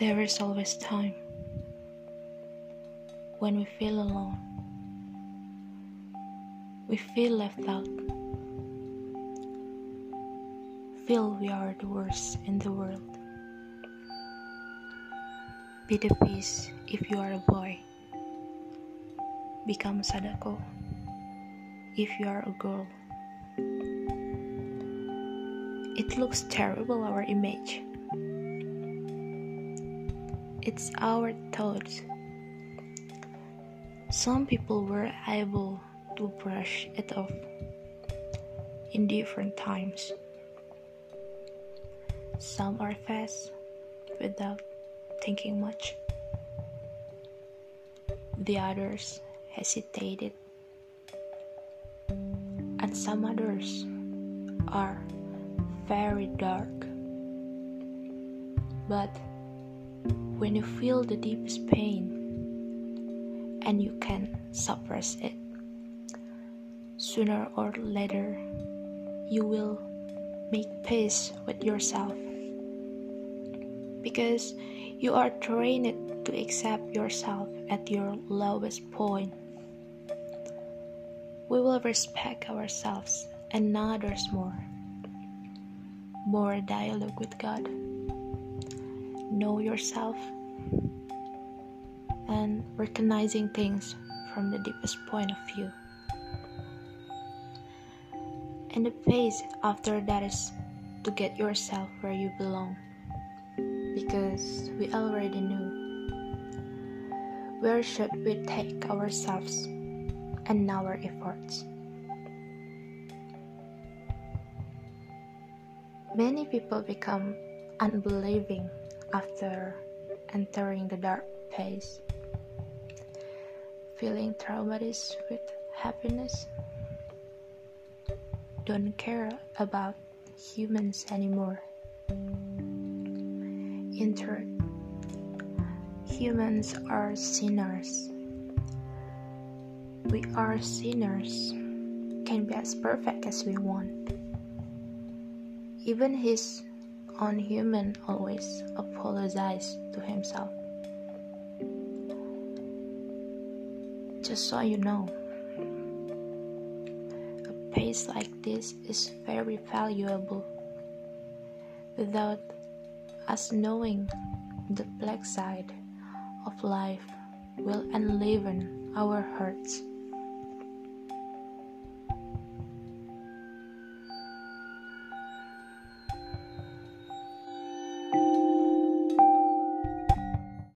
There is always time when we feel alone. We feel left out. Feel we are the worst in the world. Be the peace if you are a boy. Become Sadako if you are a girl. It looks terrible, our image. It's our thoughts. Some people were able to brush it off in different times. Some are fast without thinking much. The others hesitated. And some others are very dark. But when you feel the deepest pain and you can suppress it. Sooner or later, you will make peace with yourself because you are trained to accept yourself at your lowest point. We will respect ourselves and others more. More dialogue with God know yourself and recognizing things from the deepest point of view. And the phase after that is to get yourself where you belong. Because we already knew where should we take ourselves and our efforts. Many people become unbelieving after entering the dark phase. Feeling traumatized with happiness. Don't care about humans anymore. In truth, humans are sinners. We are sinners, can be as perfect as we want. Even his own human always apologize to himself. Just so you know, a pace like this is very valuable. Without us knowing the black side of life will enliven our hearts.